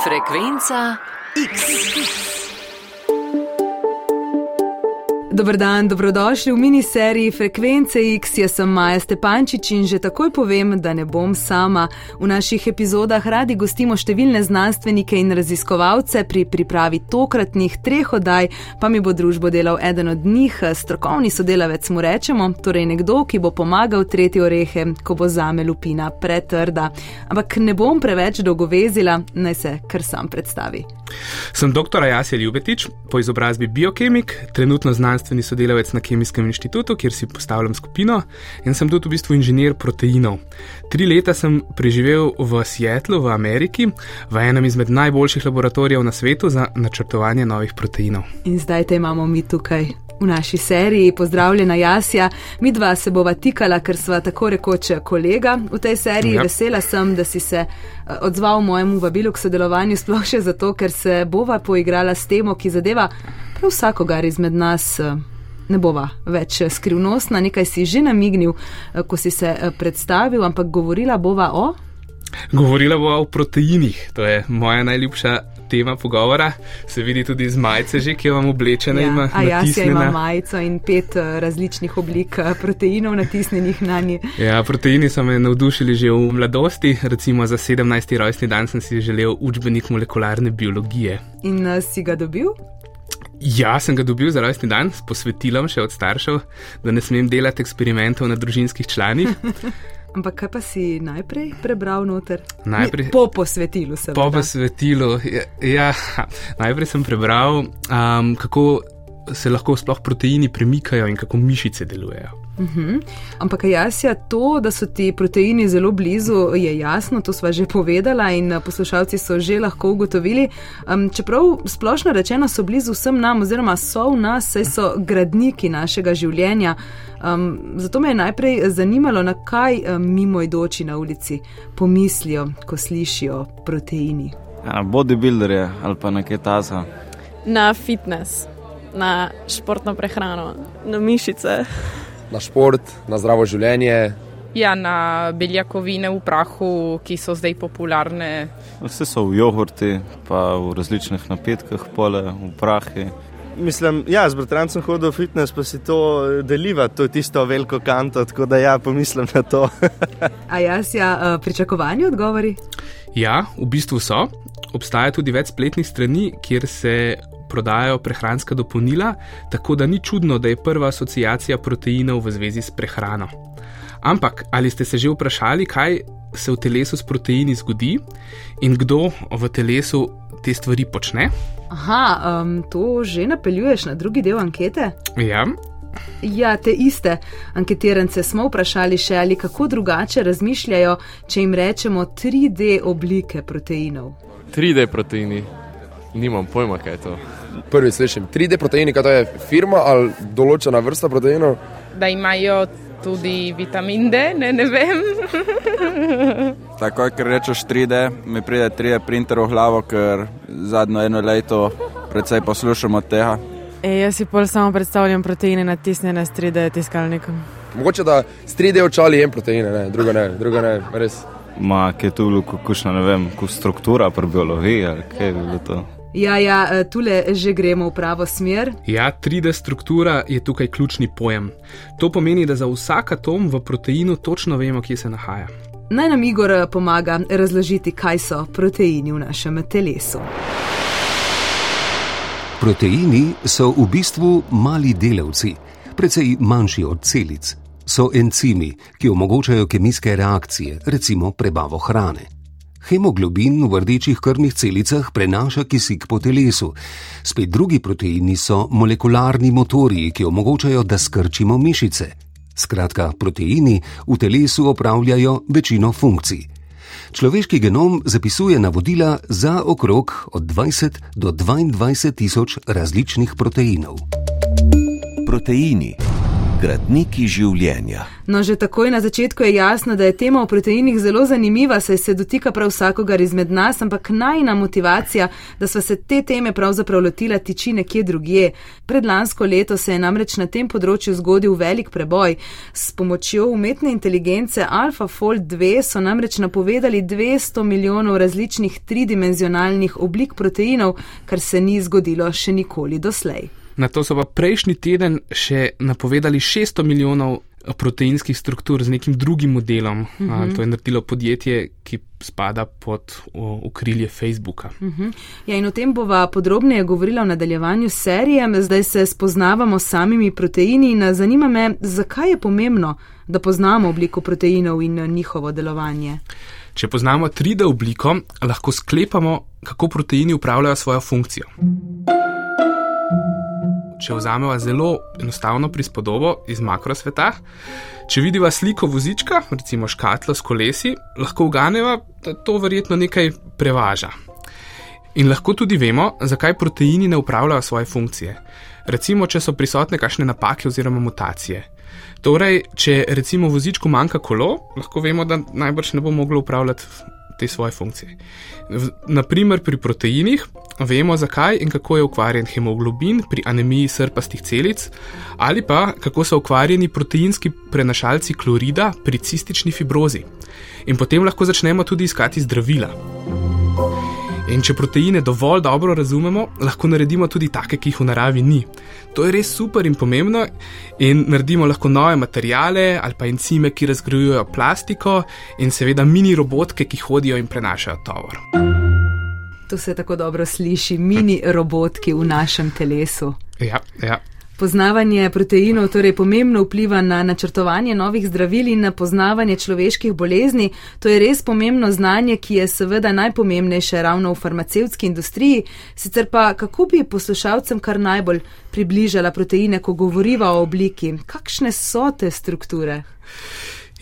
Frekvenca X. Dober dan, dobrodošli v miniseriji Frekvence X. Jaz sem Maja Stepančič in že takoj povem, da ne bom sama. V naših epizodah radi gostimo številne znanstvenike in raziskovalce, pri pripravi tokratnih treh oddaj pa mi bo družbo delal eden od njih, strokovni sodelavec mu rečemo, torej nekdo, ki bo pomagal treti orehe, ko bo zame lupina pretrda. Ampak ne bom preveč dolgovezila, naj se kar sam predstavi. Sem dr. Jasja Ljubetič, po izobrazbi biokemik, trenutno znanstveni sodelavec na Kemijskem inštitutu, kjer si postavljam skupino in sem tudi v bistvu inženir proteinov. Tri leta sem preživel v Seattlu v Ameriki, v enem izmed najboljših laboratorijev na svetu za načrtovanje novih proteinov. In zdaj te imamo mi tukaj. V naši seriji pozdravljena Jasja, mi dva se bova tikala, ker sva tako rekoč kolega v tej seriji. Ja. Vesela sem, da si se eh, odzval mojemu vabilu k sodelovanju, sploh še zato, ker se bova poigrala s temo, ki zadeva prav vsakogar izmed nas. Eh, ne bova več skrivnostna, nekaj si že namignil, eh, ko si se predstavil, ampak govorila bova o. Govorila bova o proteinih, to je moja najljubša tema pogovora, se vidi tudi iz majice, že, ki jo imam oblečene. Ja, a jaz imam majico in pet različnih oblik proteinov natisnjenih na njih. Ja, proteini so me navdušili že v mladosti, recimo za 17. rojstni dan sem si želel učbenik molekularne biologije. In si ga dobil? Ja, sem ga dobil za rojstni dan, s posvetilom še od staršev, da ne smem delati eksperimentov na družinskih članih. Ampak kaj pa si najprej prebral noter? Najprej, po posvetilu sem. Po posvetilu, ja, ja, najprej sem prebral, um, kako se lahko sploh proteini premikajo in kako mišice delujejo. Uh mhm. -huh. Ampak jaz je to, da so ti proteini zelo blizu, je jasno, to sva že povedala in eh, poslušalci so že lahko ugotovili. Um, čeprav splošno rečeno so blizu vsem nam, oziroma so v nas, saj so gradniki našega življenja. Um, zato me je najprej zanimalo, na kaj um, mimoidoči na ulici pomislijo, ko slišijo proteini. Ja, na bodybuilderje ali pa na kaj tasa. Na fitness, na športno prehrano, na mišice na šport, na zdravo življenje. Ja, na beljakovine v prahu, ki so zdaj popularne. Vse so v jogurti, pa v različnih napitkih, pole v prahi. Mislim, ja, z bratrancem hodim v fitness, pa si to deliva, to je tisto veliko kanto, tako da ja, pomislim na to. A jaz ja, eh, pričakovani odgovori? Ja, v bistvu so. Obstaja tudi več spletnih strani, kjer se prodajajo prehranska dopolnila, tako da ni čudno, da je prva asociacija proteinov v zvezi s prehrano. Ampak ali ste se že vprašali, kaj se v telesu s proteini zgodi in kdo v telesu te stvari počne? Aha, um, to že napeljuješ na drugi del ankete? Ja. Ja, te iste anketirance smo vprašali še, ali kako drugače razmišljajo, če jim rečemo 3D oblike proteinov. 3D proteini, nimam pojma, kaj je to prvi slišim. 3D proteini, kaj to je firma ali določena vrsta proteinov? Da imajo tudi vitamin D, ne, ne vem. Tako, ker rečeš 3D, mi pride 3D printer v glavo, ker zadnjo eno leto predvsej poslušamo tega. E, jaz si pol samo predstavljam proteine natisnjene s 3D tiskalnikom. Mogoče da s 3D očali jem proteine, ne, druga ne, druga ne, res. Ma, kaj je tu, kakšna, ne vem, struktura pri biologiji ali kaj je bilo to. Ja, ja, eh, tule že gremo v pravo smer. Ja, 3D struktura je tukaj ključni pojem. To pomeni, da za vsak atom v proteinu točno vemo, kje se nahaja. Naj nam Igor eh, pomaga razložiti, kaj so proteini v našem telesu. Proteini so v bistvu mali delavci, precej manjši od celic. So encimi, ki omogočajo kemijske reakcije, recimo prebavo hrane. Hemoglobin v rdečih krvnih celicah prenaša kisik po telesu. Spet drugi proteini so molekularni motorji, ki omogočajo, da skrčimo mišice. Skratka, proteini v telesu opravljajo večino funkcij. Človeški genom zapisuje navodila za okrog od 20 do 22 tisoč različnih proteinov. Proteini. Gradniki življenja. No, že takoj na začetku je jasno, da je tema o proteinih zelo zanimiva, saj se dotika prav vsakogar izmed nas, ampak najna motivacija, da sva se te teme pravzaprav lotila, tiči nekje drugje. Predlansko leto se je namreč na tem področju zgodil velik preboj. S pomočjo umetne inteligence AlphaFold 2 so namreč napovedali 200 milijonov različnih tridimenzionalnih oblik proteinov, kar se ni zgodilo še nikoli doslej. Na to so pa prejšnji teden še napovedali 600 milijonov proteinskih struktur z nekim drugim modelom. Uh Mhm. -huh. To je naredilo podjetje, ki spada pod okrilje Facebooka. Uh -huh. ja, in o tem bova podrobneje govorila v nadaljevanju serije. Zdaj se spoznavamo s samimi proteini in zanima me, zakaj je pomembno, da poznamo obliko proteinov in njihovo delovanje. Če poznamo 3D obliko, lahko sklepamo, kako proteini upravljajo svojo funkcijo. Če vzamemo zelo enostavno prispodobo iz makrosveta, če vidiva sliko vozička, recimo škatlo s kolesi, lahko uganeva, da to verjetno nekaj prevaža. In lahko tudi vemo, zakaj proteini ne upravljajo svoje funkcije. Recimo, če so prisotne kakšne napake oziroma mutacije. Torej, če recimo vozičku manjka kolo, lahko vemo, da najbrž ne bo moglo upravljati te svoje funkcije. Naprimer, pri proteinih vemo, zakaj in kako je ukvarjen hemoglobin pri anemiji srpastih celic, ali pa kako so ukvarjeni proteinski prenašalci klorida pri cistični fibrozi. In potem lahko začnemo tudi iskati zdravila. In če proteine dovolj dobro razumemo, lahko naredimo tudi take, ki jih v naravi ni. To je res super in pomembno, in naredimo lahko nove materijale ali pa encime, ki razgrajujejo plastiko, in seveda mini robotke, ki hodijo in prenašajo tovor. To se tako dobro sliši, mini robotki v našem telesu. Ja, ja. Poznavanje proteinov torej pomembno vpliva na načrtovanje novih zdravil in na poznavanje človeških bolezni. To je res pomembno znanje, ki je seveda najpomembnejše ravno v farmacevtski industriji. Sicer pa, kako bi poslušalcem kar najbolj približala proteine, ko govoriva o obliki? Kakšne so te strukture?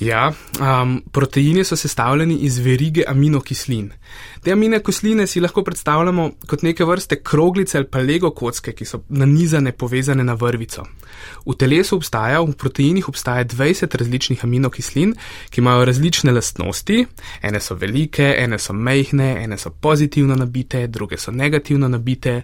Ja, um, proteini so sestavljeni iz verige aminokislin. Te aminokisline si lahko predstavljamo kot neke vrste kroglice ali pa lego kocke, ki so nanizane, povezane na vrvico. V telesu obstaja, v proteinih obstaja 20 različnih aminokislin, ki imajo različne lastnosti. Ene so velike, ene so mehne, ene so pozitivno nabite, druge so negativno nabite.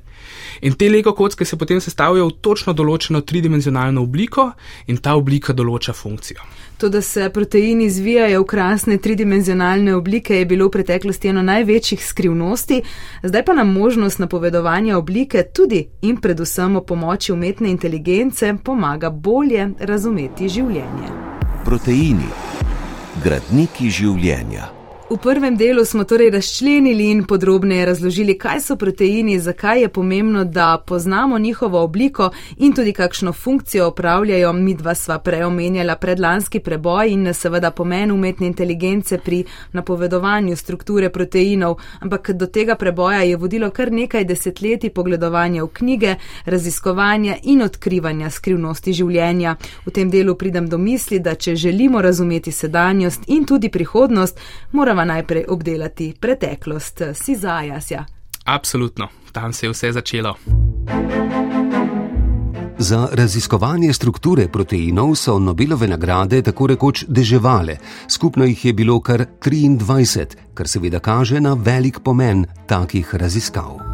In te lego kocke se potem sestavljajo v točno določeno tridimenzionalno obliko in ta oblika določa funkcijo. To, da se proteini izvijajo v krasne tridimenzionalne oblike, je bilo v preteklosti eno največjih skrivnosti, zdaj pa nam možnost napovedovanja oblike tudi in predvsem o pomoči umetne inteligence pomaga bolje razumeti življenje. Proteini, gradniki življenja. V prvem delu smo torej razčlenili in podrobneje razložili, kaj so proteini, zakaj je pomembno, da poznamo njihovo obliko in tudi kakšno funkcijo opravljajo. Mi dva sva preomenjala predlanski preboj in seveda pomen umetne inteligence pri napovedovanju strukture proteinov, ampak do tega preboja je vodilo kar nekaj desetletij pogledovanja v knjige, raziskovanja in odkrivanja skrivnosti življenja. V tem delu pridem do misli, da če želimo razumeti sedanjost in tudi prihodnost, moramo najprej obdelati preteklost, si zajasja. Absolutno, tam se je vse začelo. Za raziskovanje strukture proteinov so Nobelove nagrade tako rekoč deževale, skupno jih je bilo kar 23, kar seveda kaže na velik pomen takih raziskav.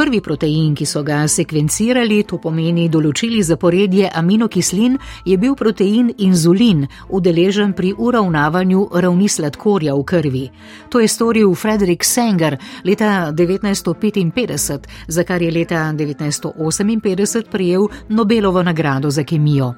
Prvi protein, ki so ga sekvencirali, to pomeni določili zaporedje aminokislin, je bil protein inzulin, udeležen pri uravnavanju ravni sladkorja v krvi. To je storil Frederick Sanger leta 1955, za kar je leta 1958 prijel Nobelovo nagrado za kemijo.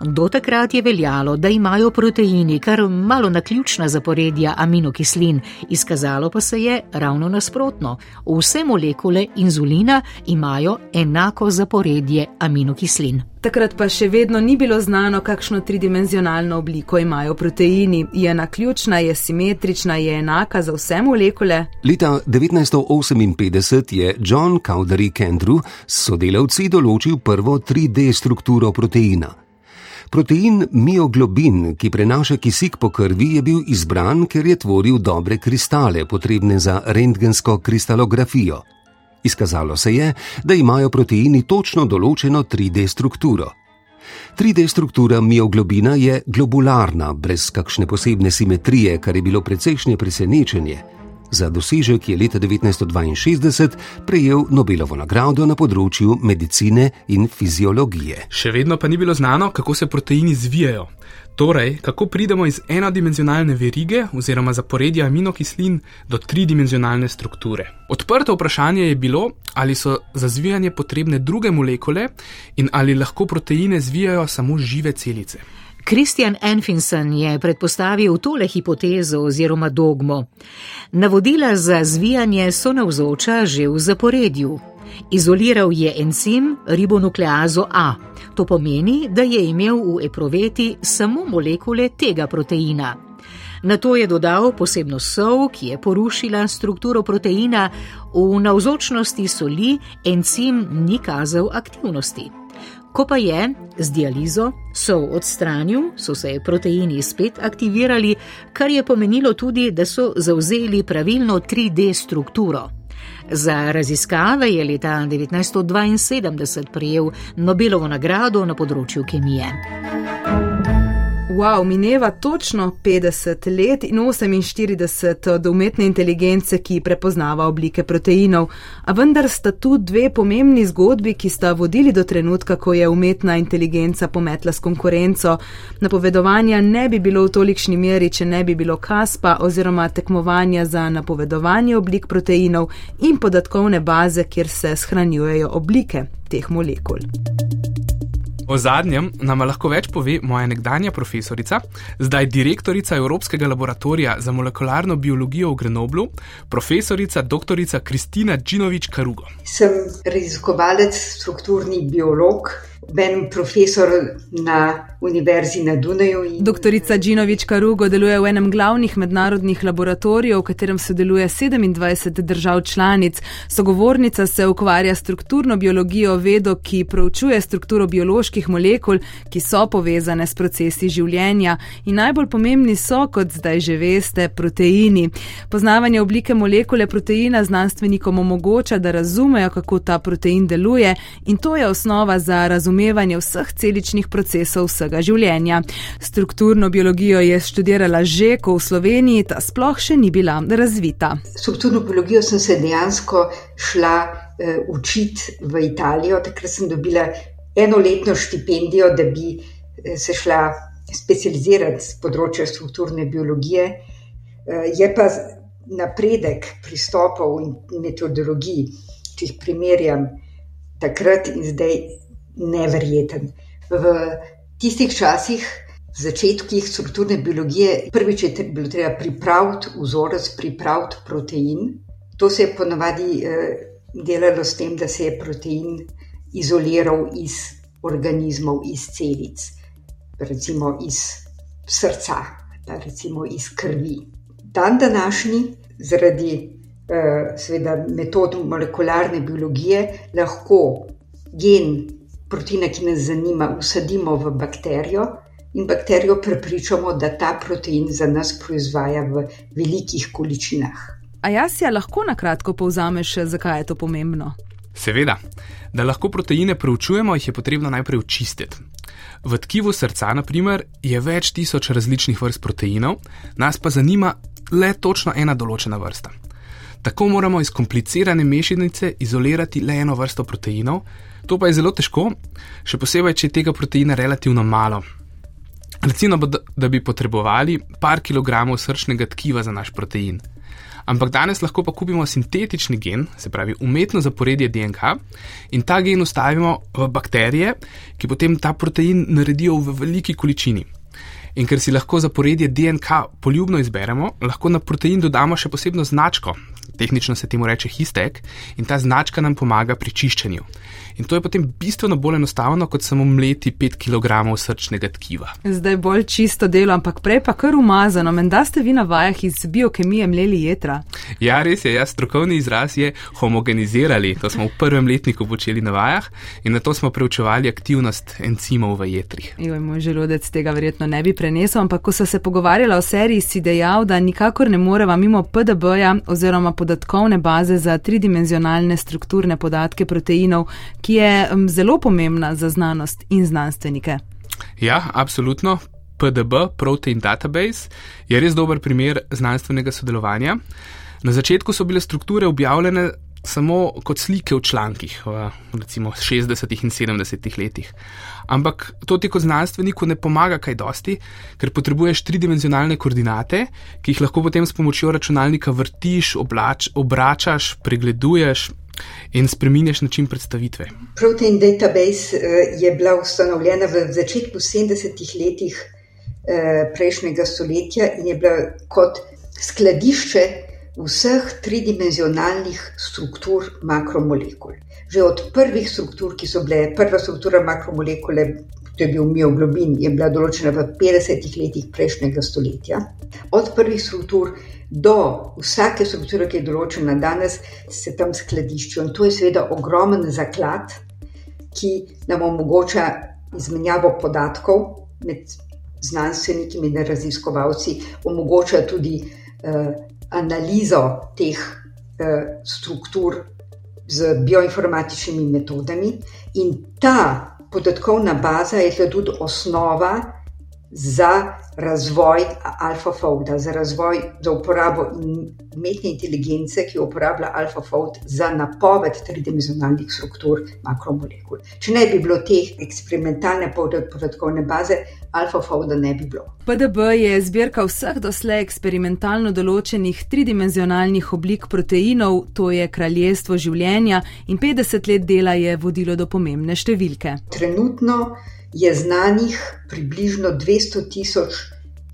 Do takrat je veljalo, da imajo proteini kar malo naključna zaporedja aminokislin, izkazalo pa se je ravno nasprotno. Vse molekule inzulina inzulina imajo enako zaporedje aminokislin. Takrat pa še vedno ni bilo znano, kakšno tridimenzionalno obliko imajo proteini. Je naključna, je simetrična, je enaka za vse molekule. Leta 1958 je John Cowdery Kendrew s sodelavci določil prvo 3D strukturo proteina. Protein mioglobin, ki prenaša kisik po krvi, je bil izbran, ker je tvoril dobre kristale, potrebne za rentgensko kristalografijo. Izkazalo se je, da imajo proteini točno določeno 3D strukturo. 3D struktura mioglobina je globularna, brez kakšne posebne simetrije, kar je bilo precejšnje presenečenje. Za dosežek je leta 1962 prejel Nobelovo nagrado na področju medicine in fiziologije. Še vedno pa ni bilo znano, kako se proteini zvijajo. Torej, kako pridemo iz enodimenzionalne verige oziroma zaporedja aminokislin do tridimenzionalne strukture. Odprto vprašanje je bilo, ali so za zvijanje potrebne druge molekule in ali lahko proteine zvijajo samo žive celice. Kristjan Enfinson je predpostavil tole hipotezo oziroma dogmo. Navodila za zvijanje so navzoča že v zaporedju. Izoliral je encim ribonukleazo A. To pomeni, da je imel v eproveti samo molekule tega proteina. Na to je dodal posebno sol, ki je porušila strukturo proteina, v navzočnosti soli encim ni kazal aktivnosti. Ko pa je z dializo sol odstranil, so se proteini spet aktivirali, kar je pomenilo tudi, da so zauzeli pravilno 3D strukturo. Za raziskave je leta 1972 prejel Nobelovo nagrado na področju kemije. Wow, mineva točno 50 let in 48 od umetne inteligence, ki prepoznava oblike proteinov, a vendar sta tu dve pomembni zgodbi, ki sta vodili do trenutka, ko je umetna inteligenca pometla s konkurenco. Napovedovanja ne bi bilo v tolikšni meri, če ne bi bilo kaspa oziroma tekmovanja za napovedovanje oblik proteinov in podatkovne baze, kjer se shranjujejo oblike teh molekul. O zadnjem nam lahko več pove moja nekdanja profesorica, zdaj direktorica Evropskega laboratorija za molekularno biologijo v Grenoblu, profesorica dr. Kristina Džinovič Karugo. Sem raziskovalec, strukturni biolog, ben profesor na Univerzi na Dunaju. Doktorica Džinovič Karugo deluje v enem glavnih mednarodnih laboratorijev, v katerem sodeluje 27 držav članic. Sogovornica se ukvarja s strukturno biologijo, vedo, ki proučuje strukturo bioloških molekul, ki so povezane s procesi življenja. In najbolj pomembni so, kot zdaj že veste, proteini. Poznavanje oblike molekule proteina znanstvenikom omogoča, da razumejo, kako ta protein deluje, in to je osnova za razumevanje vseh celičnih procesov vsega življenja. Strukturno biologijo je študirala že, ko v Sloveniji ta sploh še ni bila razvita. Strukturno biologijo sem se dejansko šla uh, učiti v Italijo. Takrat sem dobila enoletno štipendijo, da bi uh, se šla specializirati z področja strukturne biologije. Uh, je pa napredek pristopov in metodologij, če jih primerjam takrat in zdaj, neverjeten. V tistih časih, v začetkih strukturne biologije, prvič je bilo treba pripraviti vzorec, pripraviti protein. To se je ponavadi eh, delalo s tem, da se je protein izoliral iz organizmov, iz celic, recimo iz srca, recimo iz krvi. Dan današnji, zaradi eh, seveda, metod molekularne biologije, lahko gen proteina, ki nas zanima, usadimo v bakterijo in bakterijo prepričamo, da ta protein za nas proizvaja v velikih količinah. A jaz ja lahko na kratko povzameš, zakaj je to pomembno? Seveda, da lahko proteine preučujemo, jih je potrebno najprej očistiti. V tkivu srca, na primer, je več tisoč različnih vrst proteinov, nas pa zanima le točno ena določena vrsta. Tako moramo iz komplicirane mešanice izolirati le eno vrsto proteinov, To pa je zelo težko, še posebej, če je tega proteina relativno malo. Recimo, da bi potrebovali par kilogramov srčnega tkiva za naš protein. Ampak danes lahko pa kupimo sintetični gen, se pravi umetno zaporedje DNK, in ta gen ustavimo v bakterije, ki potem ta protein naredijo v veliki količini. In ker si lahko zaporedje DNK poljubno izberemo, lahko na protein dodamo še posebno značko, tehnično se temu reče histek, in ta značka nam pomaga pri čiščenju. In to je potem bistveno bolj enostavno, kot samo mleti 5 kg srčnega tkiva. Zdaj bolj čisto delo, ampak prej pa kar umazano. Menda ste vi na vajah iz biokemije mleli jedra? Ja, res je, jaz strokovni izraz je homogenizirali. To smo v prvem letniku počeli na vajah in na to smo preučevali aktivnost encimov v jedrih. Joj, moj želodec tega verjetno ne bi prenesel, ampak ko so se pogovarjala o seriji, si dejal, da nikakor ne moreva mimo PDB-ja oziroma podatkovne baze za tridimenzionalne strukturne podatke proteinov, ki je zelo pomembna za znanost in znanstvenike. Ja, absolutno. PDB, Protein Database, je res dober primer znanstvenega sodelovanja. Na začetku so bile strukture objavljene samo kot slike v člankih, v recimo 60. in 70. letih. Ampak to ti kot znanstveniku ne pomaga kaj dosti, ker potrebuješ tridimenzionalne koordinate, ki jih lahko potem s pomočjo računalnika vrtiš, oblač, obračaš, pregleduješ. In spremeniš način predstavitve. Protein Database eh, je bila ustanovljena v začetku 70-ih letih eh, prejšnjega stoletja in je bila kot skladišče vseh tridimenzionalnih struktur makromolekul. Že od prvih struktur, ki so bile, prva struktura makromolekule, to je bil mioglobin, je bila določena v 50-ih letih prejšnjega stoletja. Od prvih struktur do vsake strukture, ki je določena danes, se tam skladiščijo. In to je seveda ogromen zaklad, ki nam omogoča izmenjavo podatkov med znanstveniki in raziskovalci, omogoča tudi uh, analizo teh uh, struktur z bioinformatičnimi metodami, in ta podatkovna baza je tudi osnova za razvoj AlphaFold, za razvoj za uporabo umetne inteligence, ki uporablja AlphaFold za napoved tridimenzionalnih struktur makromolekul. Če ne bi bilo te eksperimentalne podatkovne baze, AlphaFolda ne bi bilo. PDB je zbirka vseh doslej eksperimentalno določenih tridimenzionalnih oblik proteinov, to je kraljestvo življenja, in 50 let dela je vodilo do pomembne številke. Trenutno je znanih približno 200 tisoč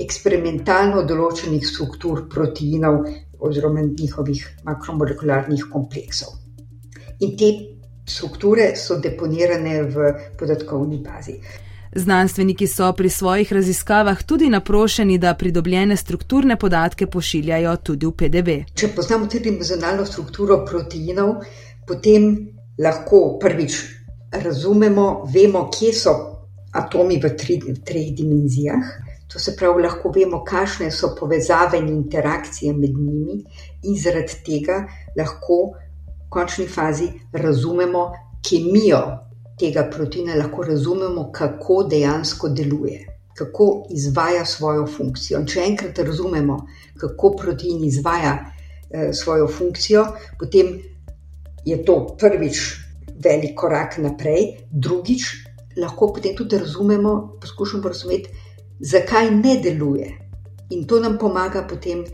eksperimentalno določenih struktur proteinov oziroma njihovih makromolekularnih kompleksov. In te strukture so deponirane v podatkovni bazi. Znanstveniki so pri svojih raziskavah tudi naprošeni, da pridobljene strukturne podatke pošiljajo tudi v PDB. Če poznamo tridimenzionalno strukturo proteinov, potem lahko prvič razumemo, vemo, kje so atomi v, tri, v treh dimenzijah. To se pravi, lahko vemo, kakšne so povezave in interakcije med njimi, in zaradi tega lahko v končni fazi razumemo kemijo tega proteina, lahko razumemo, kako dejansko deluje, kako izvaja svojo funkcijo. In če enkrat razumemo, kako protein izvaja eh, svojo funkcijo, potem je to prvič velik korak naprej, drugič lahko potem tudi razumemo, poskušamo razumeti, zakaj ne deluje. In to nam pomaga potem,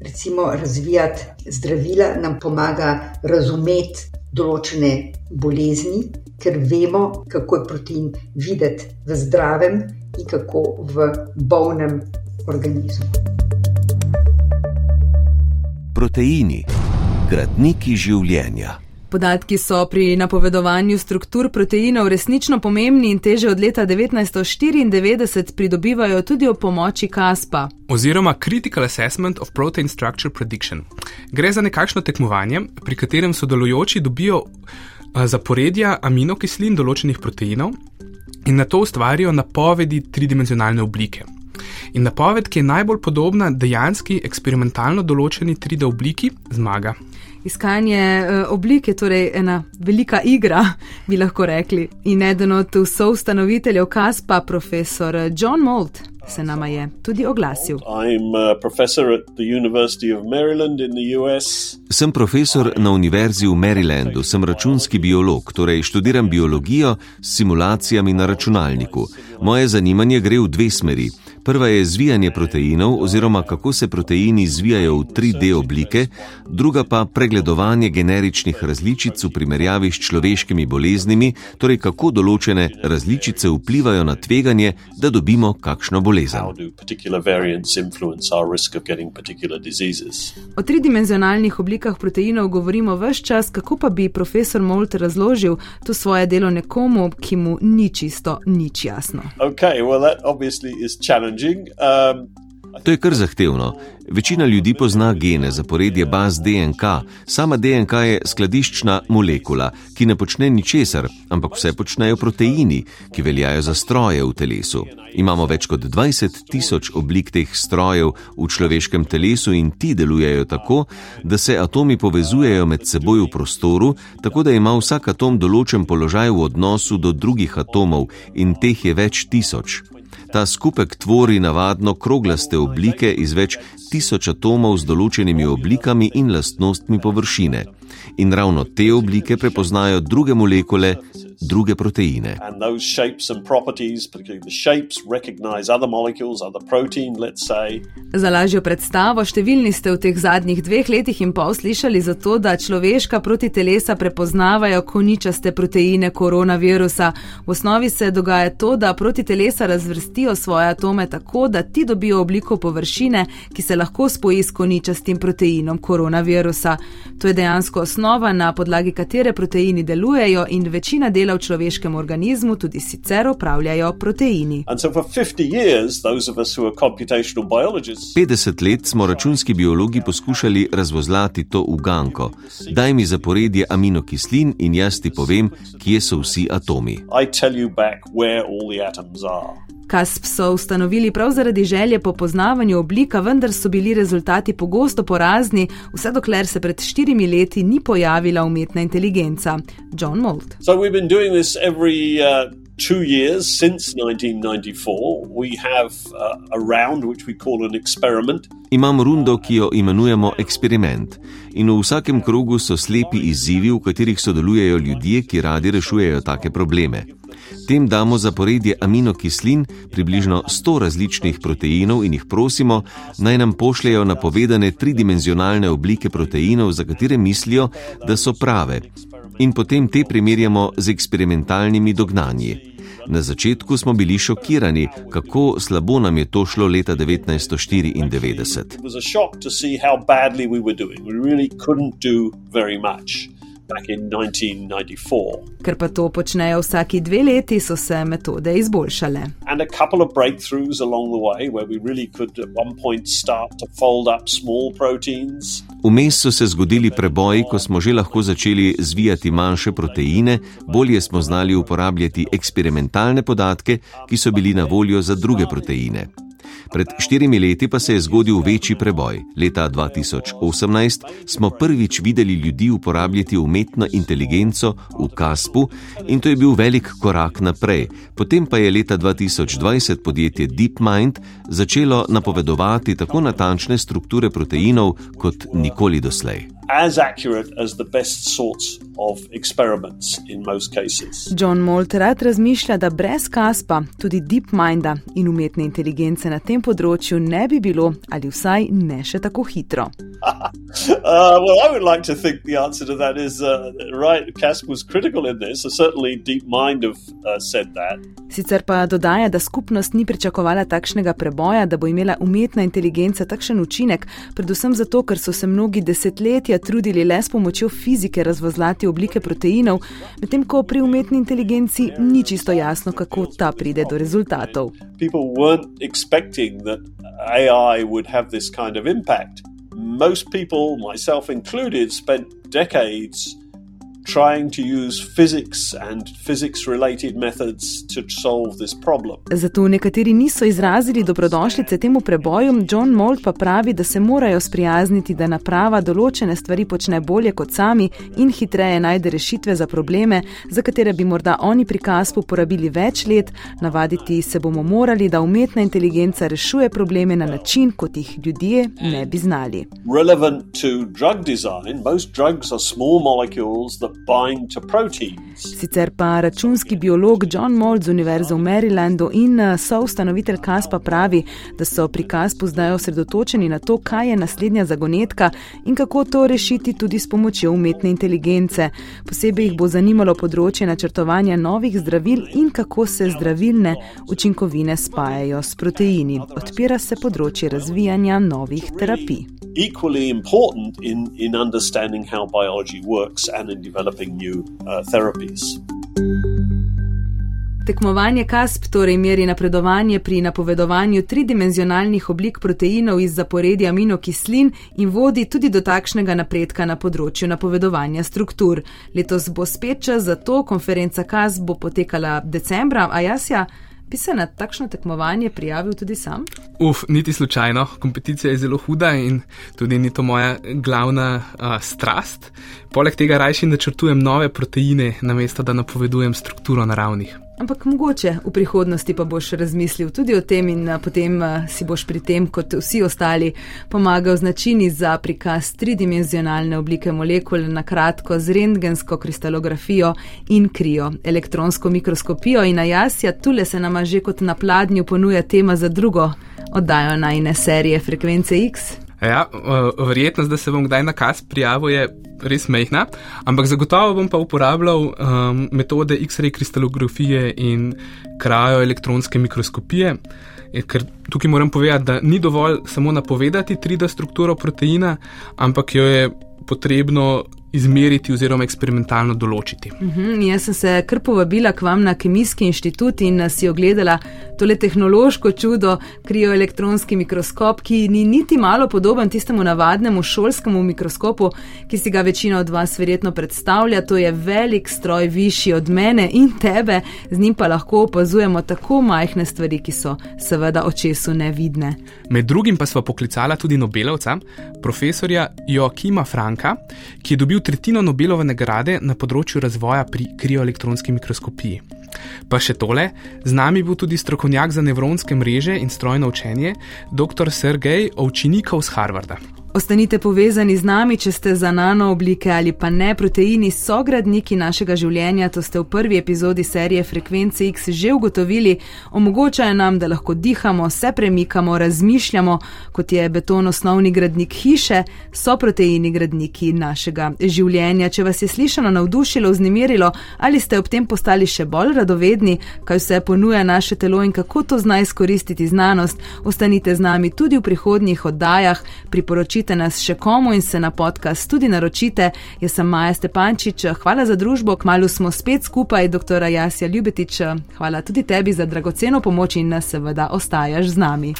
recimo, razvijati zdravila, nam pomaga razumeti določene bolezni, ker vemo, kako je protein videti v zdravem in kako v bolnem organizmu. Proteini, gradniki življenja. Podatki so pri napovedovanju struktur proteinov resnično pomembni in teže od leta 1994 pridobivajo tudi ob pomoči KASPA. Oziroma Critical Assessment of Protein Structure Prediction. Gre za nekakšno tekmovanje, pri katerem sodelujoči dobijo zaporedja aminokislin določenih proteinov in na to ustvarijo napovedi tridimenzionalne oblike. In napoved, ki je najbolj podobna dejanski eksperimentalno določeni 3D obliki, zmaga iskanje uh, oblike, torej ena velika igra, bi lahko rekli. In eden od soustanoviteljev Kaspa, profesor John Moult, se nama je tudi oglasil. Sem profesor na Univerzi v Marylandu, sem računski biolog, torej študiram biologijo s simulacijami na računalniku. Moje zanimanje gre v dve smeri. Prva je zvijanje proteinov oziroma kako se proteini zvijajo v 3D oblike, druga pa pregledovanje generičnih različic v primerjavi s človeškimi boleznimi, torej kako določene različice vplivajo na tveganje, da dobimo kakšno bolezen. O tridimenzionalnih oblikah proteinov govorimo vse čas, kako pa bi profesor Molt razložil to svoje delo nekomu, ki mu ni čisto nič jasno. Okay, well, challenging. Um, To je kar zahtevno. Večina ljudi pozna gene, zaporedje baz DNK. Sama DNK je skladiščna molekula, ki ne počne ničesar, ampak vse počnejo proteini, ki veljajo za stroje v telesu. Imamo več kot 20 tisoč oblik teh strojev v človeškem telesu in ti delujejo tako, da se atomi povezujejo med seboj v prostoru, tako da ima vsak atom določen položaj v odnosu do drugih atomov in teh je več tisoč. Ta skupek tvori navadno kroglaste oblike iz več tisoč atomov z določenimi oblikami in lastnostmi površine. In ravno te oblike prepoznajo druge molekule, druge proteine. Za lažjo predstavo, številni ste v teh zadnjih dveh letih in pol slišali za to, da človeška protitelesa prepoznavajo koničaste proteine koronavirusa. V osnovi se dogaja to, da protitelesa razvrstijo svoje atome tako, da ti dobijo obliko površine, ki se lahko spoji s koničastim proteinom koronavirusa. To je dejansko osnova, na podlagi katere proteini delujejo in večina dela v človeškem organizmu tudi sicer opravljajo proteini. 50 let smo računski biologi poskušali razvozlati to uganko. Daj mi zaporedje aminokislin in jaz ti povem, kje so vsi atomi. KASP so ustanovili prav zaradi želje po poznavanju oblika, vendar so bili rezultati pogosto porazni, vse dokler se pred štirimi leti ni pojavila umetna inteligenca. John Mold. So two years since 1994, we have uh, a round which we call an experiment. Imamo rundo, ki jo imenujemo eksperiment. In v vsakem krogu so slepi izzivi, v katerih sodelujejo ljudje, ki radi rešujejo take probleme. Tem damo zaporedje aminokislin, približno 100 različnih proteinov in jih prosimo, naj nam pošljajo napovedane tridimenzionalne oblike proteinov, za katere mislijo, da so prave. In potem te primerjamo z eksperimentalnimi dognanji. Na začetku smo bili šokirani, kako slabo nam je to šlo leta 1994. Ker pa to počnejo vsaki dve leti, so se metode izboljšale. Vmes so se zgodili preboji, ko smo že lahko začeli zvijati manjše proteine, bolje smo znali uporabljati eksperimentalne podatke, ki so bili na voljo za druge proteine. Pred štirimi leti pa se je zgodil večji preboj. Leta 2018 smo prvič videli ljudi uporabljati umetno inteligenco v Kaspu in to je bil velik korak naprej. Potem pa je leta 2020 podjetje DeepMind začelo napovedovati tako natančne strukture proteinov kot nikoli doslej. As accurate as the best sorts of experiments in most cases. John Moult rad razmišlja, da brez Kaspa, tudi DeepMinda in umetne inteligence na tem področju ne bi bilo, ali vsaj ne še tako hitro. uh, well, I would like to think the answer to that is uh, right. Casp was critical in this. Uh, certainly, DeepMind have uh, said that. Sicer pa dodaja, da skupnost ni pričakovala takšnega preboja, da bo imela umetna inteligenca takšen učinek, predvsem zato, ker so se mnogi desetletja trudili le s pomočjo fizike razvozlati oblike proteinov, medtem ko pri umetni inteligenci ni čisto jasno, kako ta pride do rezultatov. AI would have this kind of impact. Most people, myself included, spent decades trying to use physics and physics related methods to solve this problem. Zato nekateri niso izrazili dobrodošlice temu preboju, John Mold pa pravi, da se morajo sprijazniti, da naprava določene stvari počne bolje kot sami in hitreje najde rešitve za probleme, za katere bi morda oni pri kaspu porabili več let, navaditi se bomo morali, da umetna inteligenca rešuje probleme na način, kot jih ljudje ne bi znali. Relevant to drug design, most drugs are small molecules that. Sicer pa računski biolog John Mold z Univerze v Marylandu in eh, soustanovitelj Kaspa pravi, da so pri Kaspu zdaj osredotočeni na to, kaj je naslednja zagonetka in kako to rešiti tudi s pomočjo umetne inteligence. Posebej jih bo zanimalo področje načrtovanja novih zdravil in kako se zdravilne učinkovine spajajo s proteini. Odpira se področje razvijanja novih terapij. Equally important in, in understanding how biology works and in developing developing new uh, therapies. Tekmovanje KASP torej meri napredovanje pri napovedovanju tridimenzionalnih oblik proteinov iz zaporedja aminokislin in vodi tudi do takšnega napredka na področju napovedovanja struktur. Letos bo spet čas za to, konferenca KASP bo potekala decembra, a jaz ja. Bi se na takšno tekmovanje prijavil tudi sam? Uf, niti slučajno. Kompeticija je zelo huda in tudi ni to moja glavna uh, strast. Poleg tega rajši načrtujem nove proteine, namesto da napovedujem strukturo naravnih. Ampak mogoče v prihodnosti pa boš razmislil tudi o tem in potem si boš pri tem, kot vsi ostali, pomagal z načini za prikaz tridimenzionalne oblike molekul na kratko z rentgensko kristalografijo in krijo, elektronsko mikroskopijo in najasja, tule se nama že kot na pladnju ponuja tema za drugo oddajo najne serije Frekvence X. Ja, verjetnost, da se bom kdaj na kas prijavil, je res mehna, ampak zagotovo bom pa uporabljal um, metode X-ray kristalografije in krajo elektronske mikroskopije. Ker tukaj moram povedati, da ni dovolj samo napovedati 3D strukturo proteina, ampak jo je potrebno izmeriti oziroma eksperimentalno določiti. Uhum, jaz sem se kar povabila k vam na Kemijski inštitut in si ogledala tole tehnološko čudo, krioelektronski mikroskop, ki ni niti malo podoben tistemu navadnemu šolskemu mikroskopu, ki si ga večina od vas verjetno predstavlja. To je velik stroj, višji od mene in tebe, z njim pa lahko opazujemo tako majhne stvari, ki so seveda očesu nevidne. Med drugim pa smo poklicala tudi Nobelovca, profesorja Joakima Franka, ki je dobil dobil tretjino Nobelove nagrade na področju razvoja pri krioelektronski mikroskopiji. Pa še tole, z nami bo tudi strokovnjak za nevronske mreže in strojno učenje, dr. Sergej Ovčinikov z Harvarda. Ostanite povezani z nami, če ste za nano oblike ali pa ne proteini, sogradniki našega življenja. To ste v prvi epizodi serije Frekvence X že ugotovili, omogočajo nam, da lahko dihamo, se premikamo, razmišljamo, kot je beton osnovni gradnik hiše, so proteini gradniki našega življenja. Če vas je slišano navdušilo, vznemirilo ali ste ob tem postali še bolj radovedni, kaj vse ponuja naše telo in kako to zna izkoristiti znanost, ostanite z nami tudi v prihodnjih oddajah, priporočite naročite nas še komu in se na podcast tudi naročite. Jaz sem Maja Stepančič, hvala za družbo, kmalo smo spet skupaj, dr. Jasja Ljubetič, hvala tudi tebi za dragoceno pomoč in seveda ostajaš z nami.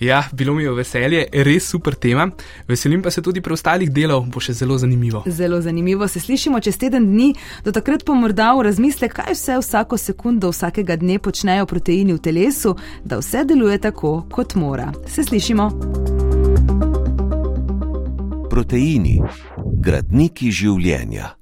Ja, bilo mi je veselje, res super tema. Veselim pa se tudi preostalih delov, bo še zelo zanimivo. Zelo zanimivo, se slišimo čez teden dni, do takrat pa morda v razmislek, kaj vse vsako sekundo vsakega dne počnejo proteini v telesu, da vse deluje tako, kot mora. Se slišimo proteini, gradniki življenja.